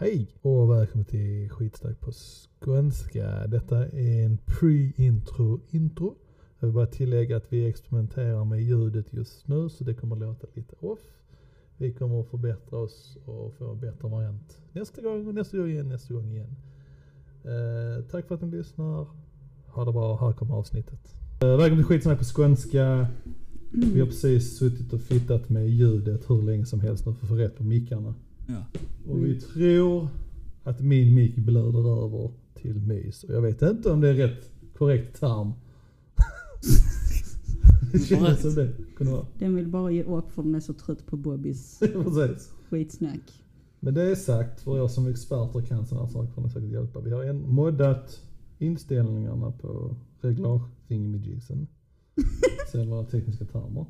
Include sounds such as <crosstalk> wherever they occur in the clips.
Hej och välkommen till Skitsnack på skånska. Detta är en pre-intro intro. Jag vill bara tillägga att vi experimenterar med ljudet just nu så det kommer låta lite off. Vi kommer att förbättra oss och få en bättre variant nästa gång och nästa gång igen, nästa gång igen. Eh, tack för att ni lyssnar. Ha det bra, här kommer avsnittet. Eh, välkommen till Skitsnack på skånska. Vi har precis suttit och fittat med ljudet hur länge som helst nu för att få rätt på mickarna. Ja. Och vi tror att min mick blöder över till mys. Och jag vet inte om det är rätt korrekt term. det känns som det kunde vara. Den vill bara ge upp för den är så trött på Bobbys <laughs> skitsnack. Men det är sagt, för er som experter kan sådana saker ni säkert hjälpa. Vi har en moddat inställningarna på reglage thingamajigsen. <laughs> Sen våra tekniska termer.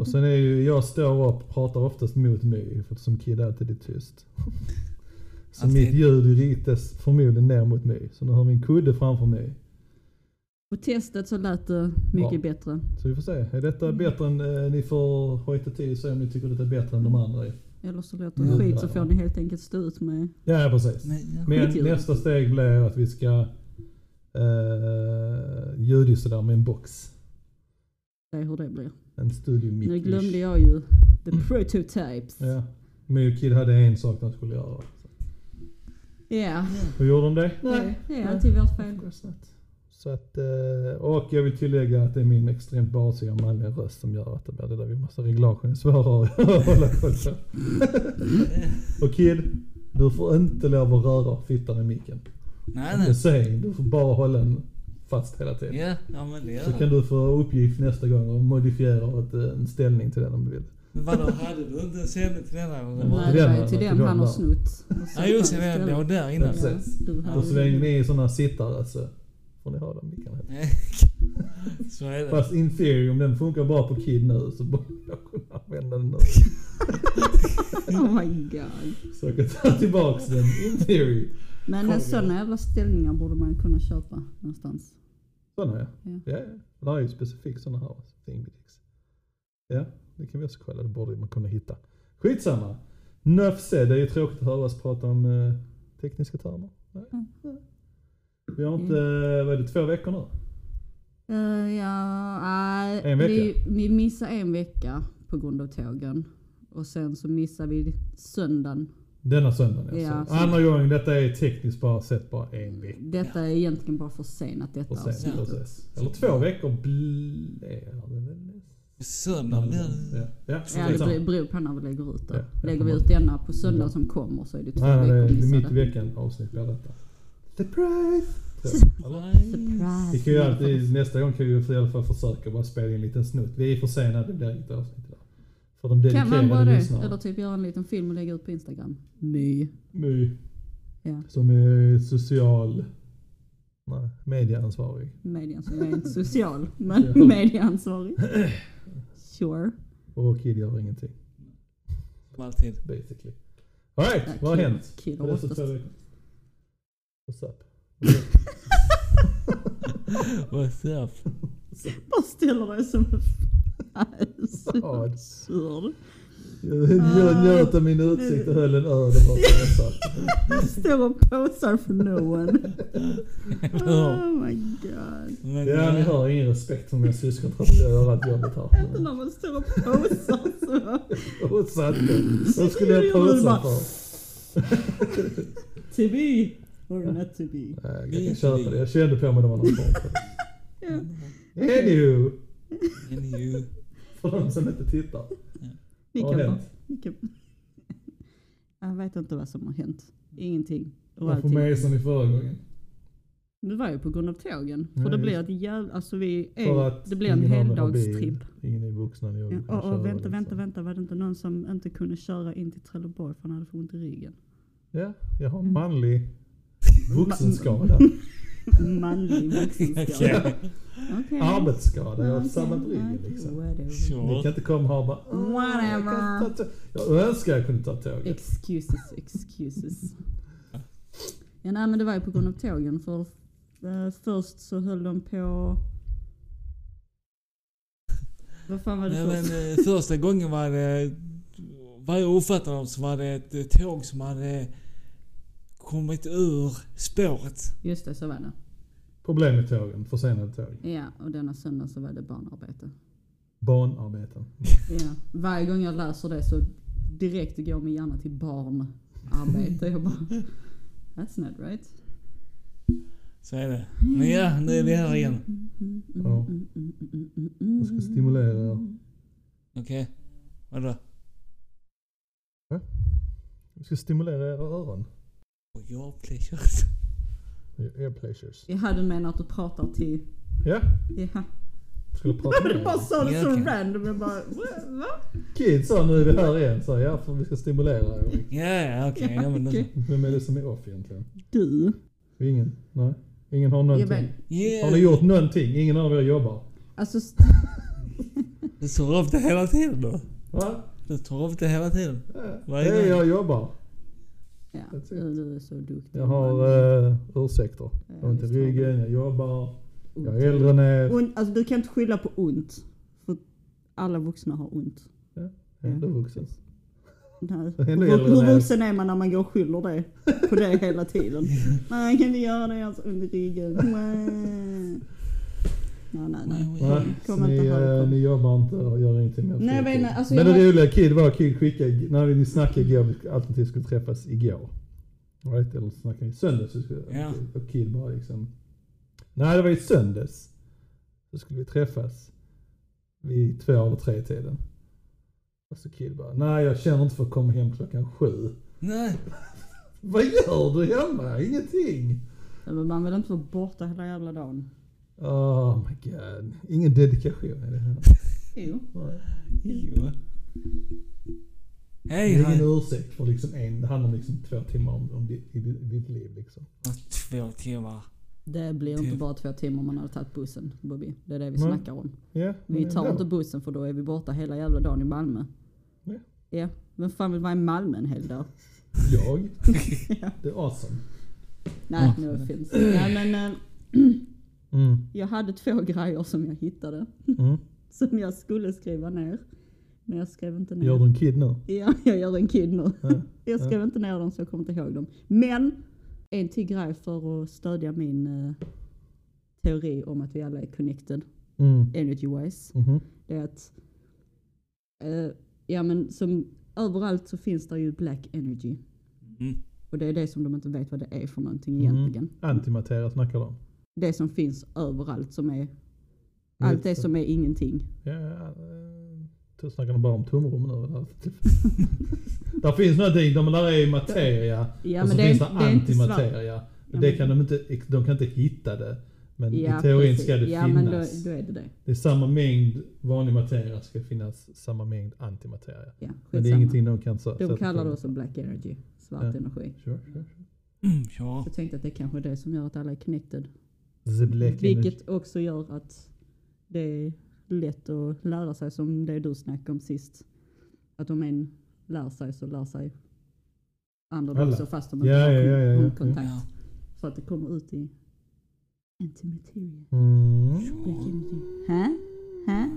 Och sen är ju, jag står upp och pratar oftast mot mig för som kid alltid är tyst. <laughs> Så Alltid. mitt ljud riktas förmodligen ner mot mig. Så nu har vi en kudde framför mig. På testet så lät det mycket Bra. bättre. Så vi får se. Är detta bättre än, eh, ni får hojta till och säga om ni tycker detta är bättre än de andra är. Eller så låter Mm. det skit så får ni helt enkelt stå ut med Ja, precis. Ja. Men Skitljud. nästa steg blir att vi ska uh, ljudisolera med en box. det hur det blir. En studio mic Nu glömde jag ju the prototypes. Ja. Och Kid hade en sak de skulle göra. Ja, Hur gjorde de det? det, det är alltid vårt fel. Så att, eh, och jag vill tillägga att det är min extremt basiga manliga röst som gör att det blir det där vi måste reglagen är svårare att hålla koll på. Och Kid, du får inte lov att röra fittan i micken. Nej, nej. du får bara hålla den fast hela tiden. Ja, ja men det Så kan du få uppgift nästa gång och modifiera ett, eh, en ställning till den om du vill. Men vadå, hade du inte en sändning till denna? Nej, det var ju den, till den den han har snott. Och Ja just det, det var där innan. Ja. Så länge ni är sådana sittare så får ni ha de mickarna. <laughs> Så är det. Fast in theory, om den funkar bra på Kid nu så borde jag kunna använda den nu. Oh my god. Så jag kan ta tillbaks den, in theory. Men sådana jävla ställningar borde man kunna köpa någonstans. Sådana ja. Ja. Ja, ja. Det är ju specifikt sådana här thingamajiggs. Ja, det kan vi också kolla. Det borde man kunna hitta. Skitsamma. Said. Det är ju tråkigt att höra oss prata om eh, tekniska termer. Nej. Mm. Vi har inte, eh, vad är det, två veckor nu? Uh, ja, nej, En vecka? Vi, vi missade en vecka på grund av tågen. Och sen så missade vi söndagen. Denna söndagen Ja, alltså. så- Andra gången, detta är tekniskt bara sett bara en vecka. Detta är egentligen bara försenat detta avsnittet. precis. Eller två veckor blir det väl? Söndag blir det. Ja, ja, Ja, det beror- beror på när vi lägger ut det. Ja, lägger vi ut denna på söndag som kommer så är det två Nej, nej, det veckor är mitt i missade. veckan avsnitt blir detta. Surprise! Eller? Vi Surprise! kan ju alltid, nästa gång kan vi i alla fall försöka bara spela in en liten snutt. Vi är försenade, det blir inget avsnitt. För de Kan man bara det? Eller typ göra en liten film och lägga ut på Instagram. My. My, Ja, som är social... Nej, medieansvarig. medieansvarig. Jag är inte social, <laughs> men Ja. medieansvarig. Sure. Och Kid gör ingenting, alltid. basically. Alright, Ja, vad har hänt? Kid dessa oftast. What's up? <laughs> What's up? Bara ställer dig som en Ja. absurd. Jag jag njöt av min utsikt och höll en öl och bara. Står och posar för no one. Oh my god. Men, Ja, ni har ingen respekt för mina syskon trots att jag gör allt jobbet här. Inte <laughs> när man står och posar så. Och satt Vad skulle jag posa för? <laughs> To be or not to be. Jag kan köpa det. Jag kände på mig när man har fått det. <laughs> Ja. Anywho, för de som inte tittar. Ni Vad har kan bara, hänt? ni kan... <laughs> Jag vet inte vad som har hänt. Ingenting. Och Varför allting. mer som i förra gången? Det var ju på grund av tågen. För Ja, det just blir ett jävla, alltså vi För är, att det blir en heldagstripp. Ingen är vuxna nog. Ja, och, och vänta, liksom. vänta, vänta. Var det inte någon som inte kunde köra in till Trelleborg för han hade för ont i ryggen? Ja, jag har en manlig vuxenskada. <laughs> Manlig vuxenskada. Okej. Okej. Arbetsskada. Jag har samma ryggen liksom. whatever. Ni kan inte komma här och bara "Åh, jag Whatever. tå-" Jag önskar jag kunde ta tåget. Excuses, excuses. Ja, nej men det var ju på grund av tågen. För eh, först så höll de på... Vad fan var det Nej, först? men, eh, första gången var det vad jag uppfattade dem så var det ett tåg som hade kommit ur spåret. Just det, så var det. Problem med tågen, försenade tåg. Ja, och denna söndag så var det barnarbete. Banarbeten. Ja. Varje gång jag läser det så direkt går min hjärna till barnarbete. Jag bara, that's not right. Så är det. Men ja, nu är vi här igen. Ja. Jag ska stimulera er. Okej. Vadå? Vi ska stimulera era öron. Och jag pleasures. Ear pleasures. Jag du menar att du pratar till... Ja, Ja. skulle prata <laughs> med Du bara sa det Ja, så okej. random. Jag bara, "Va? va? Kid sa nu är vi här igen. Så ja, för vi ska stimulera er. Ja, ja, okej. Ja, men <laughs> Okej. Vem är det som är off egentligen? Du. Ingen? Nej. Ingen har någonting? Yeah. Har ni gjort någonting? Ingen av er jobbar? Alltså, st- Du tar upp det hela tiden då? Va? Du tar upp det hela tiden? Ja, Varje Nej, gång. jag jobbar. Ja, du, är så duktig. Jag har uh, ursäkter. Jag har ont i visst har du. ryggen, jag jobbar, jag Ont. är äldre än er. Ont, alltså du kan inte skylla på ont. För alla vuxna har ont. Jag är ändå vuxen. Nej. <laughs> Hur, hur vuxen är man när man går och skyller det på det hela tiden? <laughs> Nej, jag kan inte göra det, jag har så ont i ryggen. Nej, nej, nej. nej. Så ni, inte eh, ni jobbar inte och gör ingenting med Nej, menar, alltså Men jag det har- roliga Kid var att Kid skickade, när ni snackade igår, vi alternativt skulle träffas igår. Right? Eller snackade i söndags. så skulle- Ja. Och Kid bara liksom, nej det var i söndags. Så skulle vi träffas vid två eller tre tiden. Och så Kid bara, nej jag känner inte för att komma hem klockan sju. Nej. <laughs> Vad gör du hemma? Ingenting. Men Man vill inte vara borta hela jävla dagen. Oh my god. Ingen dedikation i det här. Jo. Nej. Jo. Det Hej, är ingen ursäkt för liksom en, det handlar om liksom två timmar om, om ditt, i ditt, ditt liv liksom. Två timmar. Det blir inte Typ. bara två timmar om man hade tagit bussen, Bobby. Det är det vi Nej. snackar om. Ja, Vi tar inte bussen för då är vi borta hela jävla dagen i Malmö. Ja. Ja. Vem fan vill vara i Malmö en hel dag? <laughs> Jag? <laughs> Ja. Det är awesome. Nej, no offense. Nej men eh, <clears throat> Mm. jag hade två <laughs> grejer som jag hittade. Mm. <laughs> Som jag skulle skriva ner. Men jag skrev inte ner. Gör du en kid nu? Ja, <laughs> jag gör en kid nu. Ja. Jag skrev inte ner dem så jag kommer inte ihåg dem. Men en till grej för att stödja min eh, teori om att vi alla är connected Mm. energy-wise. Mhm. Det är att eh, ja men som överallt så finns det ju black energy. Mm. Och det är det som de inte vet vad det är för någonting Mm. egentligen. Antimateria snackar de om. Det som finns överallt som är allt det som är ingenting. Ja, ja, då snackar de bara om tomrum nu. eller? <laughs> där finns någonting, de där är materia Ja och så men det är, finns det det är svart. antimateria. Ja, det men- kan de inte, de kan inte hitta det. Men Ja, i teorin precis. ska det ja, finnas. men då, då är det det. Det är samma mängd vanlig materia ska finnas samma mängd antimateria. Ja, Men det är ingenting de kan så, De kallar det också black energy, svart Ja. energi. Sure, sure. Mm, ja. Jag tänkte att det kanske är det som gör att alla är connected. The black energy. Vilket också gör att det är lätt att lära sig som det du snackade om sist. Att om en lär sig så lär sig andra Alla. också fast de inte Ja, har ja, ja, ja, ja. kontakt. Ja. För att det kommer ut i antimateria. Mm. Black energy. Hä? Hä?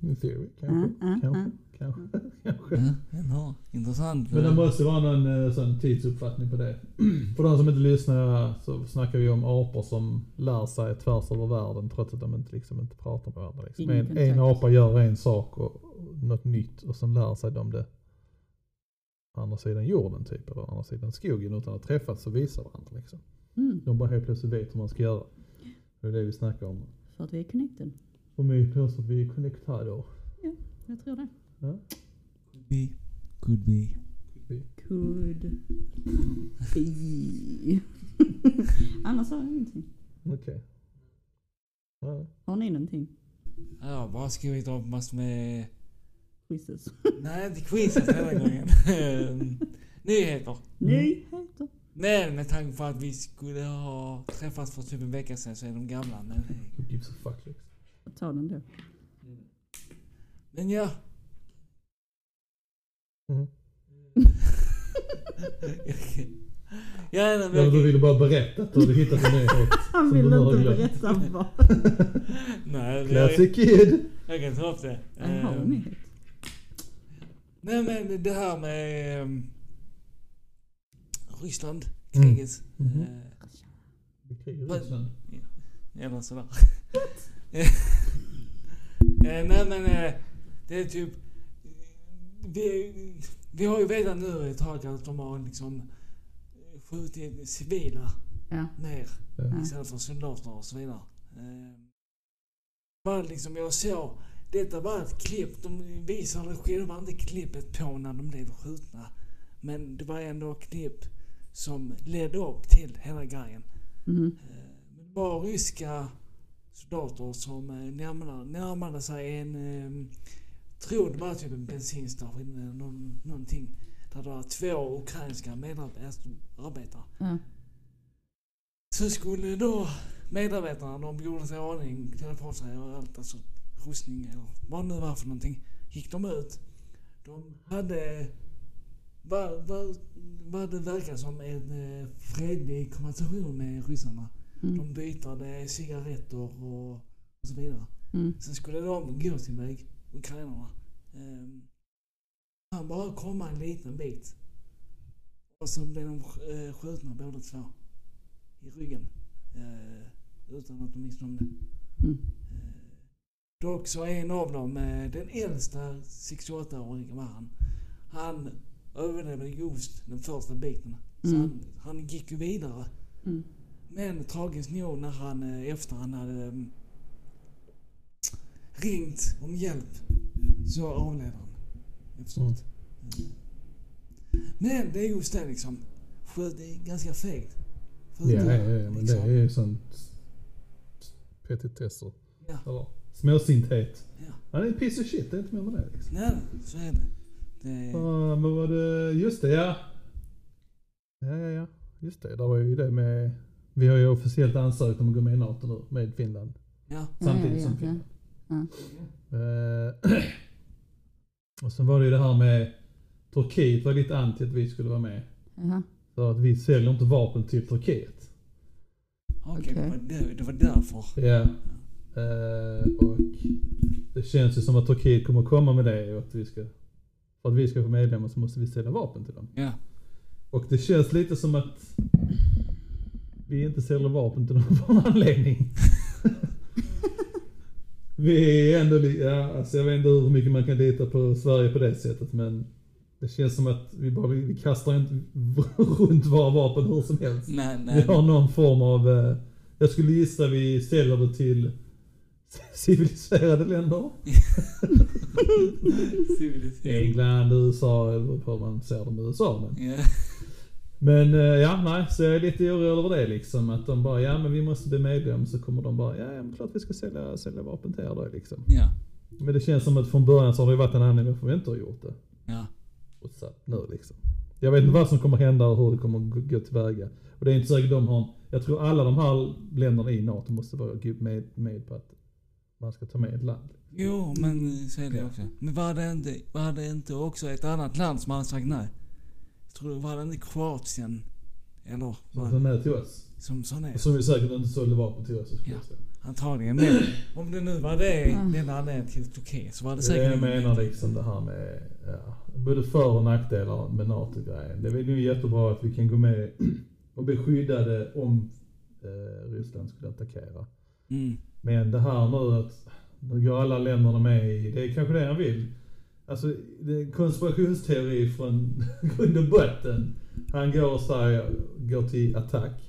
In theory, kanske. ja, kanske. ja. Kanske. <laughs> kanske. Ja, ja, intressant. Men det måste vara någon eh, sån tidsuppfattning på det. <clears throat> För de som inte lyssnar så snackar vi om apor som lär sig tvärs över världen trots att de inte, liksom, inte pratar med varandra. Liksom. En, en apa gör en sak och, något nytt och sen lär sig de det på andra sidan jorden typ, eller andra sidan skogen utan att träffas och visa varandra. Liksom. Mm. De bara helt plötsligt vet hur man ska göra. Det är det vi snackar om. För att vi är connected. Och mig påstår att vi är connectado. Jag tror det. Ja. Could be. Could be. Vi- Could be. <laughs> Annars har jag ingenting. Okej. Ja. Har ni någonting? Jag har bara skrivit upp massor med... Quizzes. <laughs> Nej, inte quizet hela gången. Ehm, <laughs> Nyheter. Nyheter. Men med tanke på att vi skulle ha träffats för typ en vecka sedan så är de gamla. Men, gives a fuck liksom. Ta den då. men ja. Mm. <laughs> ja, nej, men Ja, jag, du ville bara berätta att du hade hittat en nyhet. <laughs> Han som vill du nu har inte glömt. berätta vad. <laughs> nej, men jag, Classic kid. jag kan ta upp det. En Ehm, nyhet. Nej men det här med ehm, Ryssland, Mm. kriget. Eh, Det är krig i Vad- Ryssland. Eller sådär. Eh, Nej men eh, det är typ... Vi, vi har ju vetat nu ett tag att de har liksom skjutit civila Ja. mer Ja. istället för soldater och så vidare. Eh, Var liksom, jag såg, detta var ett klipp, de visade själva inte klippet på när de blev skjutna. Men det var ändå ett klipp som ledde upp till hela grejen. Men Det var ryska soldater som eh, närmade, närmade sig en, tror det var typ en bensinstation eller någon, någonting. Där det var två ukrainska medarbetare. Ja. Så skulle då medarbetarna, de gjorde sig i ordning, klädde på sig och allt, alltså rustning eller vad det nu var för någonting. Gick de ut. De hade vad, vad, vad det verkar som en eh, fredlig konversation med ryssarna. Mm. De bytade cigaretter och, och så vidare. Mm. Sen skulle de gå sin väg, ukrainarna. Um, han bara komma en liten bit. Och så blev de eh, skjutna båda två. I ryggen. Eh, utan att de visste om det. Mm. Eh, dock så är en av dem, den äldsta 68-åringen var han. Han överlevde just den första biten. Så Mm. han, han gick ju vidare. Mm. Men tragiskt nog när han efter han hade mm, ringt om hjälp så avled han efteråt. Mm. Men det är just det liksom. För det är ganska fegt. Ja, det, ja, ja, men det liksom. är ju sånt petitesser. Ja. Eller småsinthet. Ja. Han är en piece of shit, det är inte mer med det liksom. Nej, så är det. det är, Ja, men var det, just det ja. Ja, ja, ja. Just det, där var ju det med, vi har ju officiellt ansökt om att gå med i NATO nu med Finland. ja. Samtidigt ja, som ja. Finland. Ja. Eh, <clears throat> och sen var det ju det här med, Turkiet var lite anti att vi skulle vara med. Jaha. För att vi säljer inte vapen till Turkiet. Okej, var det, var därför. Ja. Eh, och det känns ju som att Turkiet kommer komma med det och att vi ska, för att vi ska få medlemmar så måste vi sälja vapen till dem. Ja. Och det känns lite som att vi inte säljer vapen till dem för en anledning. <laughs> vi är ändå, ja, alltså jag vet inte hur mycket man kan lita på Sverige på det sättet men det känns som att vi bara, vi kastar inte <laughs> runt våra vapen hur som helst. Nej, Vi nej. har någon form av, eh, jag skulle gissa vi säljer det till <laughs> civiliserade länder. <laughs> Civilisering. England, USA, eller hur man ser dem i USA. Men, Ja. Men eh, ja, nej, så jag är lite orolig över det liksom. Att de bara, ja men vi måste bli medlem. Så kommer de bara, ja, men klart vi ska sälja, sälja vapen till er då liksom. Ja. Men det känns som att från början så har det varit en anledning varför vi inte har gjort det. Ja. Och så nu liksom. Jag vet inte vad som kommer hända och hur det kommer gå, tillväga. Och det är inte säkert de har, en- jag tror alla de här länderna i NATO måste vara med, med på att man ska ta med ett land. Jo, men så är det också. Men var det, inte, var det inte också ett annat land som hade sagt nej? Jag tror, var det inte Kroatien? Eller? Som Var, med till oss. som sa nej? Som vi säkert inte sålde vapen till oss. Ja. Antagligen. Men om det nu var det, den anledningen till Turkiet så var det Det säkert... är det jag menar liksom det här med, ja, både för och nackdelar med NATO-grejen. Det är ju jättebra att vi kan gå med <clears throat> och bli skyddade om eh, Ryssland skulle attackera. Mm. Men det här nu att, nu går alla länderna med i, det är kanske det han vill. Alltså, det är en konspirationsteori från <laughs> grund och botten. Han går och säger, går till attack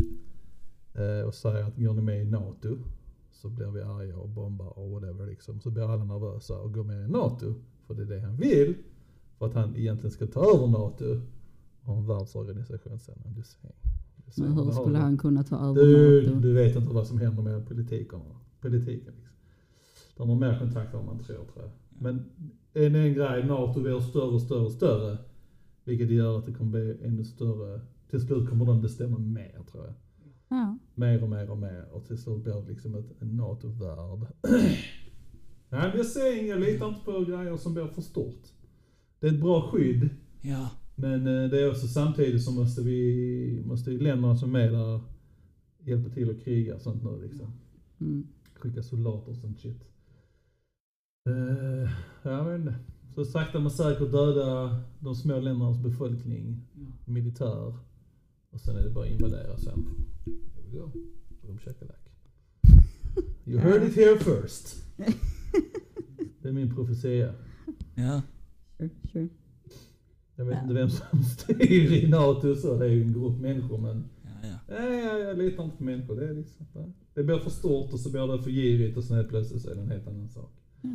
eh, och säger att går ni med i NATO så blir vi arga och bombar och whatever liksom. Så blir alla nervösa och går med i NATO. För det är det han vill. För att han egentligen ska ta över NATO och en världsorganisation sen. Men hur skulle han kunna ta över Du, NATO? du vet inte vad som händer med politikerna. Politiken liksom. De har mer kontakt än man tror tror jag. Men en, en grej, NATO blir större och större och större. Vilket gör att det kommer bli ännu större. Till slut kommer de bestämma mer tror jag. Ja. Mer och mer och mer. Och till slut blir det liksom ett, en NATO-värld. <clears throat> Nej men jag säger jag litar inte på grejer som blir för stort. Det är ett bra skydd. Ja. Men eh, det är också samtidigt så måste vi, måste ju länderna som är där hjälpa till att kriga och sånt nu liksom. Mm. Skicka soldater och sånt shit. Uh, jag vet inte. Så sakta men säkert döda de små ländernas befolkning, Ja. militär. Och sen är det bara att invadera sen. Here we go. Boom shakalak. <laughs> You heard it here first. Det är min profetia. Ja. Sure, sure. Jag vet Ja. inte vem som styr i NATO så, det är ju en grupp människor men Ja, ja. nej, jag, jag litar inte på människor. Det är liksom, det blir för stort och så blir det för girigt och sen helt plötsligt så är det en helt annan sak. Ja.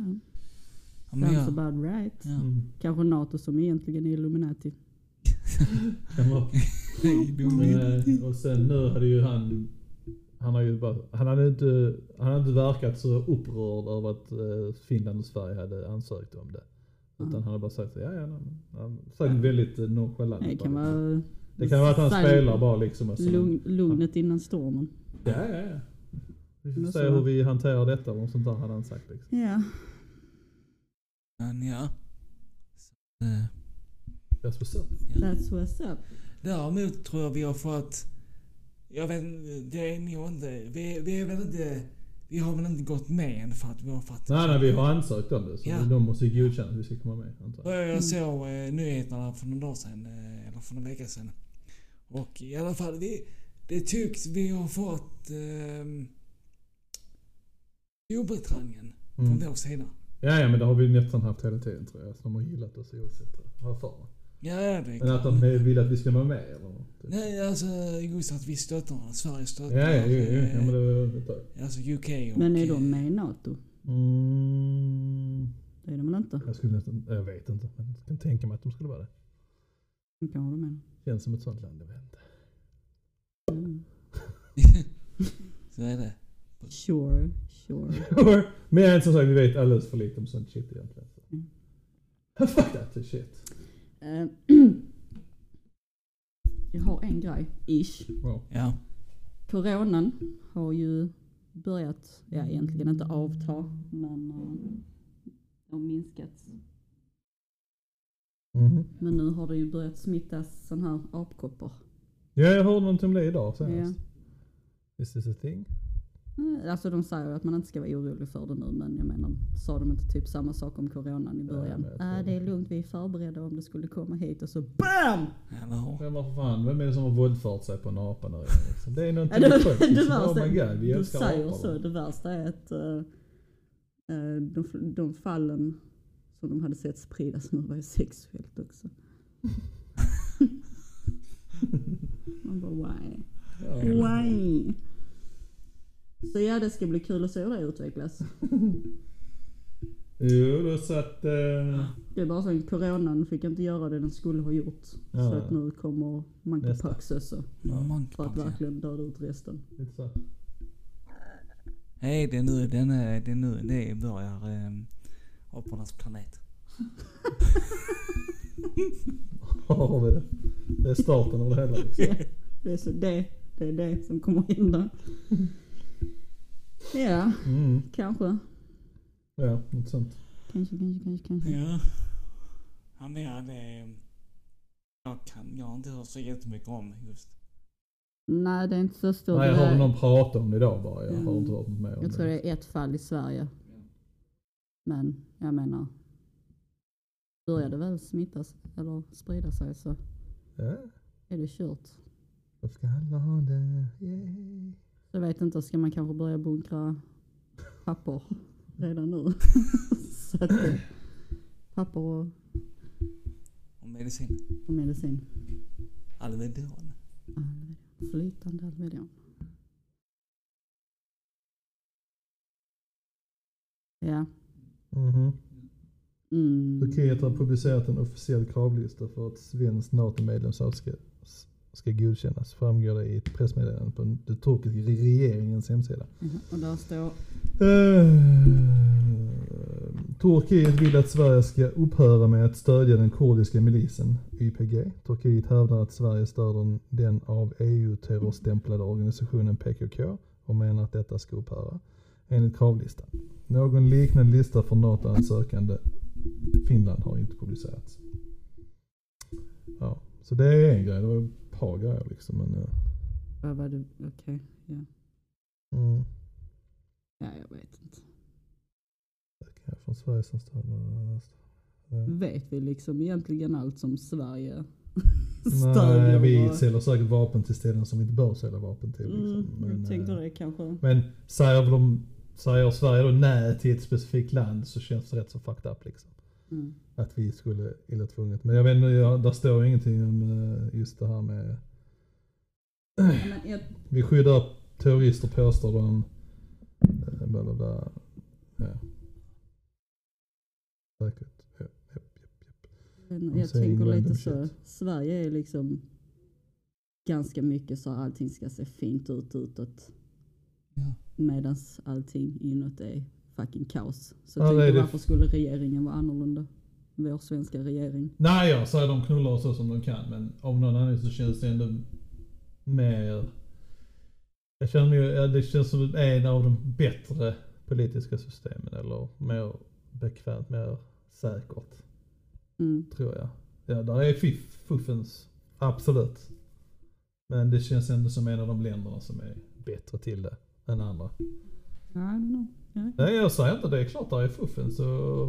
Ja, men Sounds ja. about right. Ja. Mm. Kanske NATO som egentligen är Illuminati. <laughs> Kan vara. <laughs> Men, eh, och sen nu hade ju han, han har ju bara, han hade inte, han hade inte verkat så upprörd över att eh, Finland och Sverige hade ansökt om det. Utan Mm. han hade bara sagt ja, ja, men han sagt väldigt eh, nonchalant. Det kan vara det kan vara att han spelar bara liksom. Lugn, lugnet innan stormen. Ja, ja, ja. Vi får se hur vi hanterar detta och sånt där hade han sagt liksom. Ja. Men ja. Så, eh, That's what's up. ja. That's what's up. Däremot tror jag vi har fått... Jag vet det är nog inte... Vi, vi är väl inte... Vi har väl inte gått med än för att vi har fått... Nej, nej, vi har ansökt om det. Så Ja. de måste godkänna att vi ska komma med. Antar. Jag såg eh, nyheterna för någon dag sedan, eh, eller för någon vecka sedan. Och i alla fall, vi, det tycks vi har fått eh, Storbritannien Mm. från vår sida. Ja, ja, men det har vi nästan haft hela tiden tror jag. De har gillat oss oavsett. Har jag för mig. Ja, det är Men att klart. de vill att vi ska vara med eller något. Nej, alltså just att vi stöttar, att Sverige stöttar. Ja, ja, ja, ja, ja men det var ett tag. Alltså UK och... Men är de med i NATO? Mm, Det är de väl inte? jag skulle nästan, jag vet inte. Men jag kan tänka mig att de skulle vara det. De kan de med. Känns som ett sånt land, jag vet inte. Mm. <laughs> Så är det. Sure, sure. <laughs> Men som sagt, vi vet alldeles för lite om sånt shit egentligen. Så. Mm. Fuck that shit. Eh, <clears throat> Jag har en grej, ish. Wow. Ja. Coronan har ju börjat, ja egentligen inte avta, men uh, har minskat. Mhm. Men nu har det ju börjat smittas sån här apkoppor. Ja, jag hörde någonting om det idag senast. Ja. Is this a thing? Eh, Alltså de säger ju att man inte ska vara orolig för det nu men jag menar, sa de inte typ samma sak om coronan i början? men jag tror Ja, det. det är lugnt, vi är förberedda om det skulle komma hit och så BAM! Vad fan, vem är det som har våldfört sig på en apa nu liksom? Det är någonting Ja, det, liksom. värsta, Oh my god, vi du älskar säger apor. så, det värsta är att eh, de, de fallen som de hade sett spridas nu var ju sexuellt också. <laughs> Man bara why? Ja. Why? Så ja, det ska bli kul att se hur det utvecklas. <laughs> Jo, då så att... Eh, Det är bara så att coronan fick inte göra det den skulle ha gjort. Så Ja. att nu kommer monkeypox också. Ja. För att verkligen döda ut resten. så. Hej, det är nu, den är, det är nu det börjar. Um, apornas planet. Har vi det? Det är starten av det hela liksom. Det är, så det, det är det som kommer att hända. <laughs> Ja, Mm. kanske. Ja, något sånt. Kanske, kanske, kanske, kanske. Ja. Ja, men ja, det... Jag kan, jag har inte hört så jättemycket om just. Nej, det är inte så stort. Nej, jag hörde någon prata om det idag bara. Jag har Mm. inte hört något mer om Jag tror det. det är ett fall i Sverige. Men jag menar, börjar det väl smittas eller sprida sig så Ja, är det kört. då ska alla ha det. Yay. Jag vet inte, ska man kanske börja bunkra papper redan nu? <laughs> så att, papper och, Om medicin. och medicin. Alvedon. Alvedon. Flytande Alvedon. Ja. Mhm. Mm. Turkiet har publicerat en officiell kravlista för att svenskt NATO-medlemskap ska, godkännas. Framgår det i ett pressmeddelande på den turkiska regeringens hemsida. Mhm, Och där står, Eh, Turkiet vill att Sverige ska upphöra med att stödja den kurdiska milisen YPG. Turkiet hävdar att Sverige stöder den av EU terrorstämplade organisationen PKK och menar att detta ska upphöra enligt kravlistan. Någon liknande lista för NATO-ansökande Finland har inte publicerats. Ja, så det är en grej. Par grejer liksom. Men, ja. vad var det, okej, ja. mm. Ja, jag vet inte. Ökningar från Sverige som stöd. Ja. vet vi liksom egentligen allt som Sverige <laughs> Nej, vi och- säljer säkert vapen till ställen som vi inte bör sälja vapen till. Mm, Liksom. Men, jag eh, det kanske. men säger, de, säger Sverige då nej till ett specifikt land så känns det rätt så fucked up liksom. Mm. Att vi skulle illa tvunget. Men jag vet inte, jag, där står ingenting om eh, just det här med Ja, men jag, Vi skyddar terrorister påstår de. Eh, Bla bla bla. Ja. Säkert. Ja. Men jag säger tänker lite så. Sverige är liksom ganska mycket så allting ska se fint ut utåt. Ja. Medan allting inåt är fucking kaos. Så Ja, tänker det. varför skulle regeringen vara annorlunda? Vår svenska regering. Nej, jag säger de knullar så som de kan. Men av någon anledning så känns det ändå mer... Jag känner mig, det känns som en av de bättre politiska systemen. Eller mer bekvämt, mer säkert. Mm. tror jag. Ja, där är fiff, fuffens. Absolut. Men det känns ändå som en av de länderna som är bättre till det än andra. I don't know. Ja. Nej, jag säger inte det. är klart där är fuffens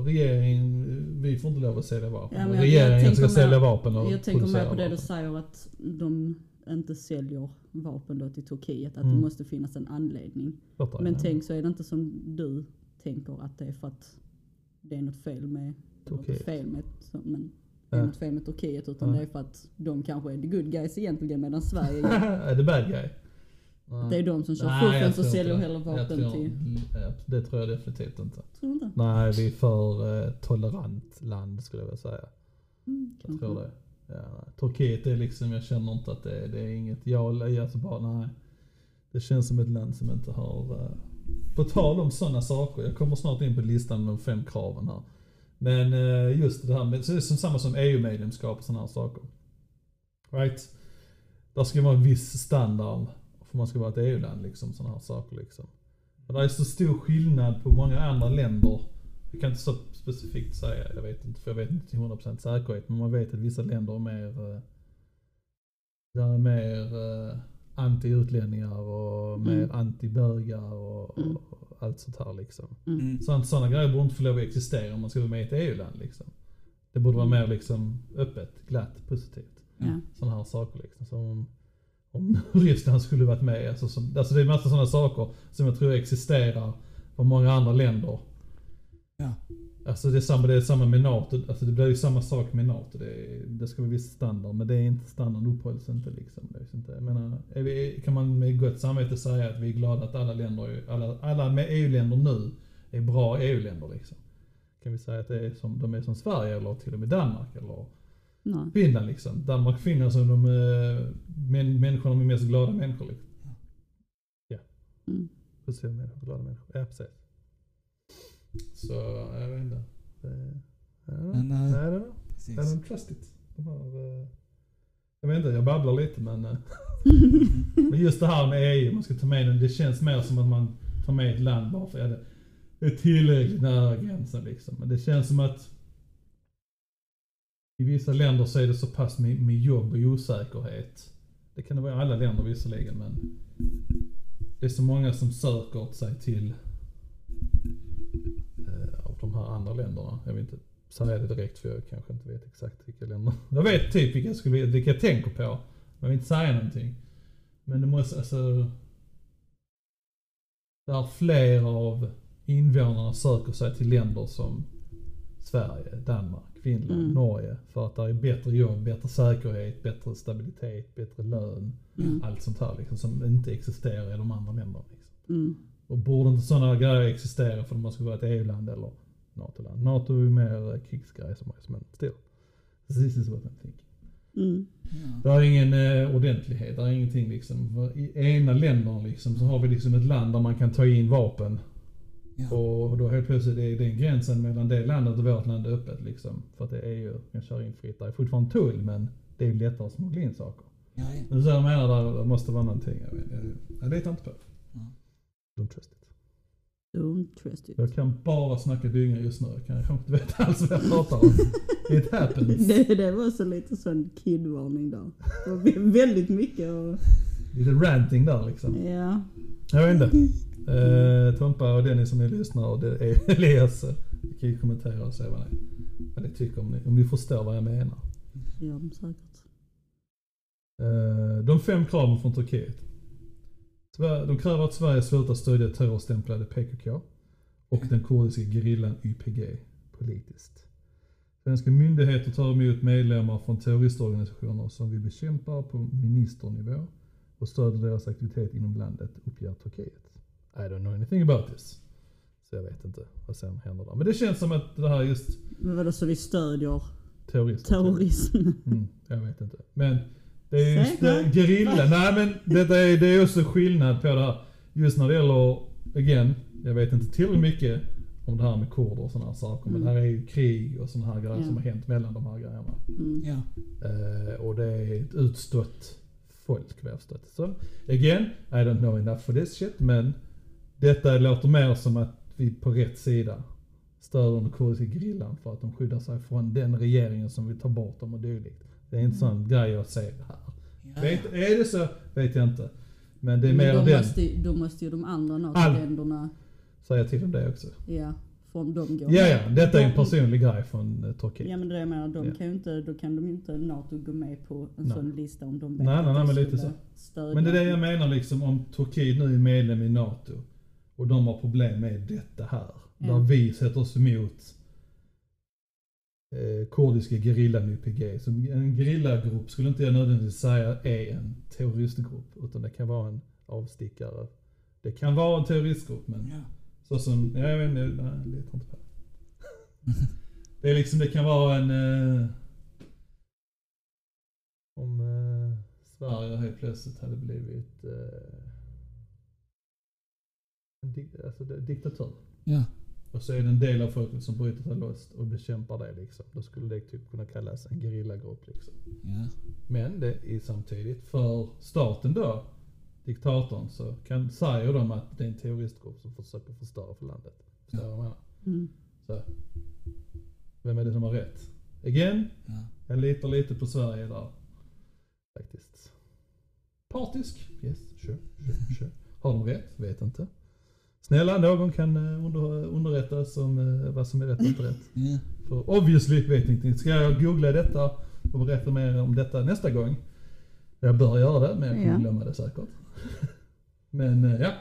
regeringen, vi får inte lov att sälja vapen. Ja, jag- regeringen jag ska sälja vapen och Jag tänker mer på det du säger att de inte säljer vapen då till Turkiet. Att Mm. det måste finnas en anledning. Klart Men det. tänk så är det inte som du tänker att det är för att det är något fel med Turkiet. fel med, så- men det är något fel med Turkiet utan Ja. det är för att de kanske är the good guys egentligen medan Sverige är <laughs> the bad guy? Nej. det är de som kör fuffens och säljer Jag vapen tror- till... ja, Det tror jag definitivt inte. Tror inte? Nej, vi är för eh, tolerant land skulle jag vilja säga. Mm, Jag tror det. Ja. Turkiet är liksom, jag känner inte att det, det är inget, jag, alltså bara nej. Det känns som ett land som inte har, uh, på tal om sådana saker, jag kommer snart in på listan med de fem kraven här. Men eh, just det här med, så det är som samma som EU-medlemskap och sådana här saker. Right? Där ska vara en viss standard för man ska vara ett EU-land liksom, sådana här saker liksom. Men det är så stor skillnad på många andra länder. Jag kan inte så specifikt säga, jag vet inte, för jag vet inte till 100% säkerhet. Men man vet att vissa länder är mer, eh, där är mer eh, anti-utlänningar och Mm. mer anti-bögar och, Mm. och allt sånt här liksom. Mm. Sånt, sådana grejer borde inte få lov att existera om man ska vara med i ett EU-land liksom. Det borde vara mer liksom öppet, glatt, positivt. Ja. Sådana här saker liksom. Som om, <laughs> Ryssland skulle varit med. Alltså, som, alltså det är massa sådana saker som jag tror existerar för många andra länder. Ja. Alltså det är samma, det är samma med NATO. Alltså det blir ju samma sak med NATO. Det, är, det ska vara viss standard. Men det är inte standard uppehålls inte liksom. Det är inte, jag menar, vi, kan man med gott samvete säga att vi är glada att alla länder, alla, alla med EU-länder nu är bra EU-länder liksom? Kan vi säga att det är som, de är som Sverige eller till och med Danmark eller Nej. Finland liksom. Danmark och Finland som de eh, män, människorna med mest glada människor liksom. Mm. Positiva människor, glada människor. Ja precis. Så, jag vet inte. Ja, eh, nej, det är I Precis. don't trust it. De här, eh, jag vet inte, jag babblar lite men, eh, <laughs> men just det här med EU, man ska ta med den, det känns mer som att man tar med ett land bara för att ja, det- det är tillräckligt nära gränsen liksom. Men det känns som att i vissa länder så är det så pass med, med jobb och osäkerhet. Det kan det vara i alla länder visserligen men det är så många som söker sig till eh, av de här andra länderna. Jag vill inte säga det direkt för jag kanske inte vet exakt vilka länder. <laughs> Jag vet typ vilka jag, skulle, vilka jag tänker på. Men jag vill inte säga någonting. Men det måste, alltså. Där fler av invånarna söker sig till länder som Sverige, Danmark, Finland, Mm. Norge. För att det är bättre jobb, bättre säkerhet, bättre stabilitet, bättre lön. Mm. Allt sånt här liksom som inte existerar i de andra länderna. Liksom. Mm. Och borde inte sådana grejer existera för att man ska vara ett EU-land eller NATO-land? NATO är ju mer krigsgrej som är men still. This is what I'm thinking. Mm. Det är ingen eh, ordentlighet, det är ingenting liksom. För I ena länderna liksom så har vi liksom ett land där man kan ta in vapen. Ja. Och då helt plötsligt är den gränsen mellan det landet och vårt land öppet liksom. För att det är EU kan köra in fritt. Det är fortfarande tull men det är ju lättare att smuggla in saker. Ja, ja. Men så jag menar där, det måste vara någonting. Jag, vet, jag, jag litar inte på det. Ja. Don't trust it. Don't trust it. Jag kan bara snacka dynga just nu. Jag kan kanske inte veta alls vad jag pratar om. It happens. <laughs> Det, det var så lite sån kidvarning där. Det var väldigt mycket och, Lite ranting där liksom. ja. Jag vet inte. Eh, Tompa och Dennis som ni lyssnar och det är <laughs> Elias. eh, Vi kan ju kommentera och se vad ni vad ni tycker, om ni, om ni förstår vad jag menar. Ja, men säkert. Eh, De fem kraven från Turkiet. De kräver att Sverige slutar stödja terrorstämplade PKK och den kurdiska gerillan YPG politiskt. Svenska myndigheter tar emot medlemmar från terroristorganisationer som vi bekämpar på ministernivå och stöder deras aktivitet inom landet, uppger Turkiet. I don't know anything about this. Så jag vet inte vad sen händer där. Men det känns som att det här är just Men vadå, så vi stödjer terrorister. terrorism? Mm, jag vet inte. Men det är just det, gerilla. Nej men detta är, det är också skillnad på det här. Just när det gäller, again, jag vet inte tillräckligt mycket om det här med kurder och sådana här saker. Men det här är ju krig och sådana här grejer Ja. som har hänt mellan de här grejerna. Mm. Ja. Eh, och det är ett utstött folk vad jag förstått. Så again, I don't know enough for this shit. Men detta låter mer som att vi på rätt sida stöder den kurdiska gerillan för att de skyddar sig från den regeringen som vill ta bort dem och dylikt. Det är en sån grej jag ser här. Ja. Vet, är det så? Vet jag inte. Men det är Men mer då, den. måste, ju- då måste ju de andra NATO-länderna, Säger till om det också. ja, för om de går Ja, ja. Detta är en de- personlig grej från uh, Turkiet. Ja men det jag menar, de Ja. kan ju inte, då kan de inte NATO gå med på en Nej. sån lista om de vet Nej, nej, nej, de men lite så. Men det är det jag menar liksom om Turkiet nu är medlem i NATO och de har problem med detta här. Ja. Där vi sätter oss emot eh, kurdiska gerillan YPG. Så en gerillagrupp skulle inte jag nödvändigtvis säga är en terroristgrupp. Utan det kan vara en avstickare. Det kan vara en terroristgrupp men Ja. så som, ja, jag vet inte, nej, jag litar inte på det. <laughs> Det är liksom, det kan vara en... Eh, om eh, Sverige helt plötsligt hade blivit eh, di alltså, diktatur. Ja. Och så är det en del av folket som bryter sig loss och bekämpar det liksom. Då skulle det typ kunna kallas en gerillagrupp liksom. Ja. Men det är samtidigt för staten då, diktatorn, så kan, säger de att det är en terroristgrupp som försöker förstöra för landet. Förstår du vad jag menar? Mm. Så. Vem är det som har rätt? Again, Ja. jag litar lite på Sverige där. Faktiskt. Partisk? Yes, sure, sure, sure. Har de rätt? Vet inte. Snälla, någon kan eh, under, underrättas om eh, vad som är rätt och inte rätt. Ja. För obviously vet inte. Ska jag googla detta och berätta mer om detta nästa gång? Jag bör göra det, men jag kommer Ja. glömma det säkert. <laughs> men eh, ja.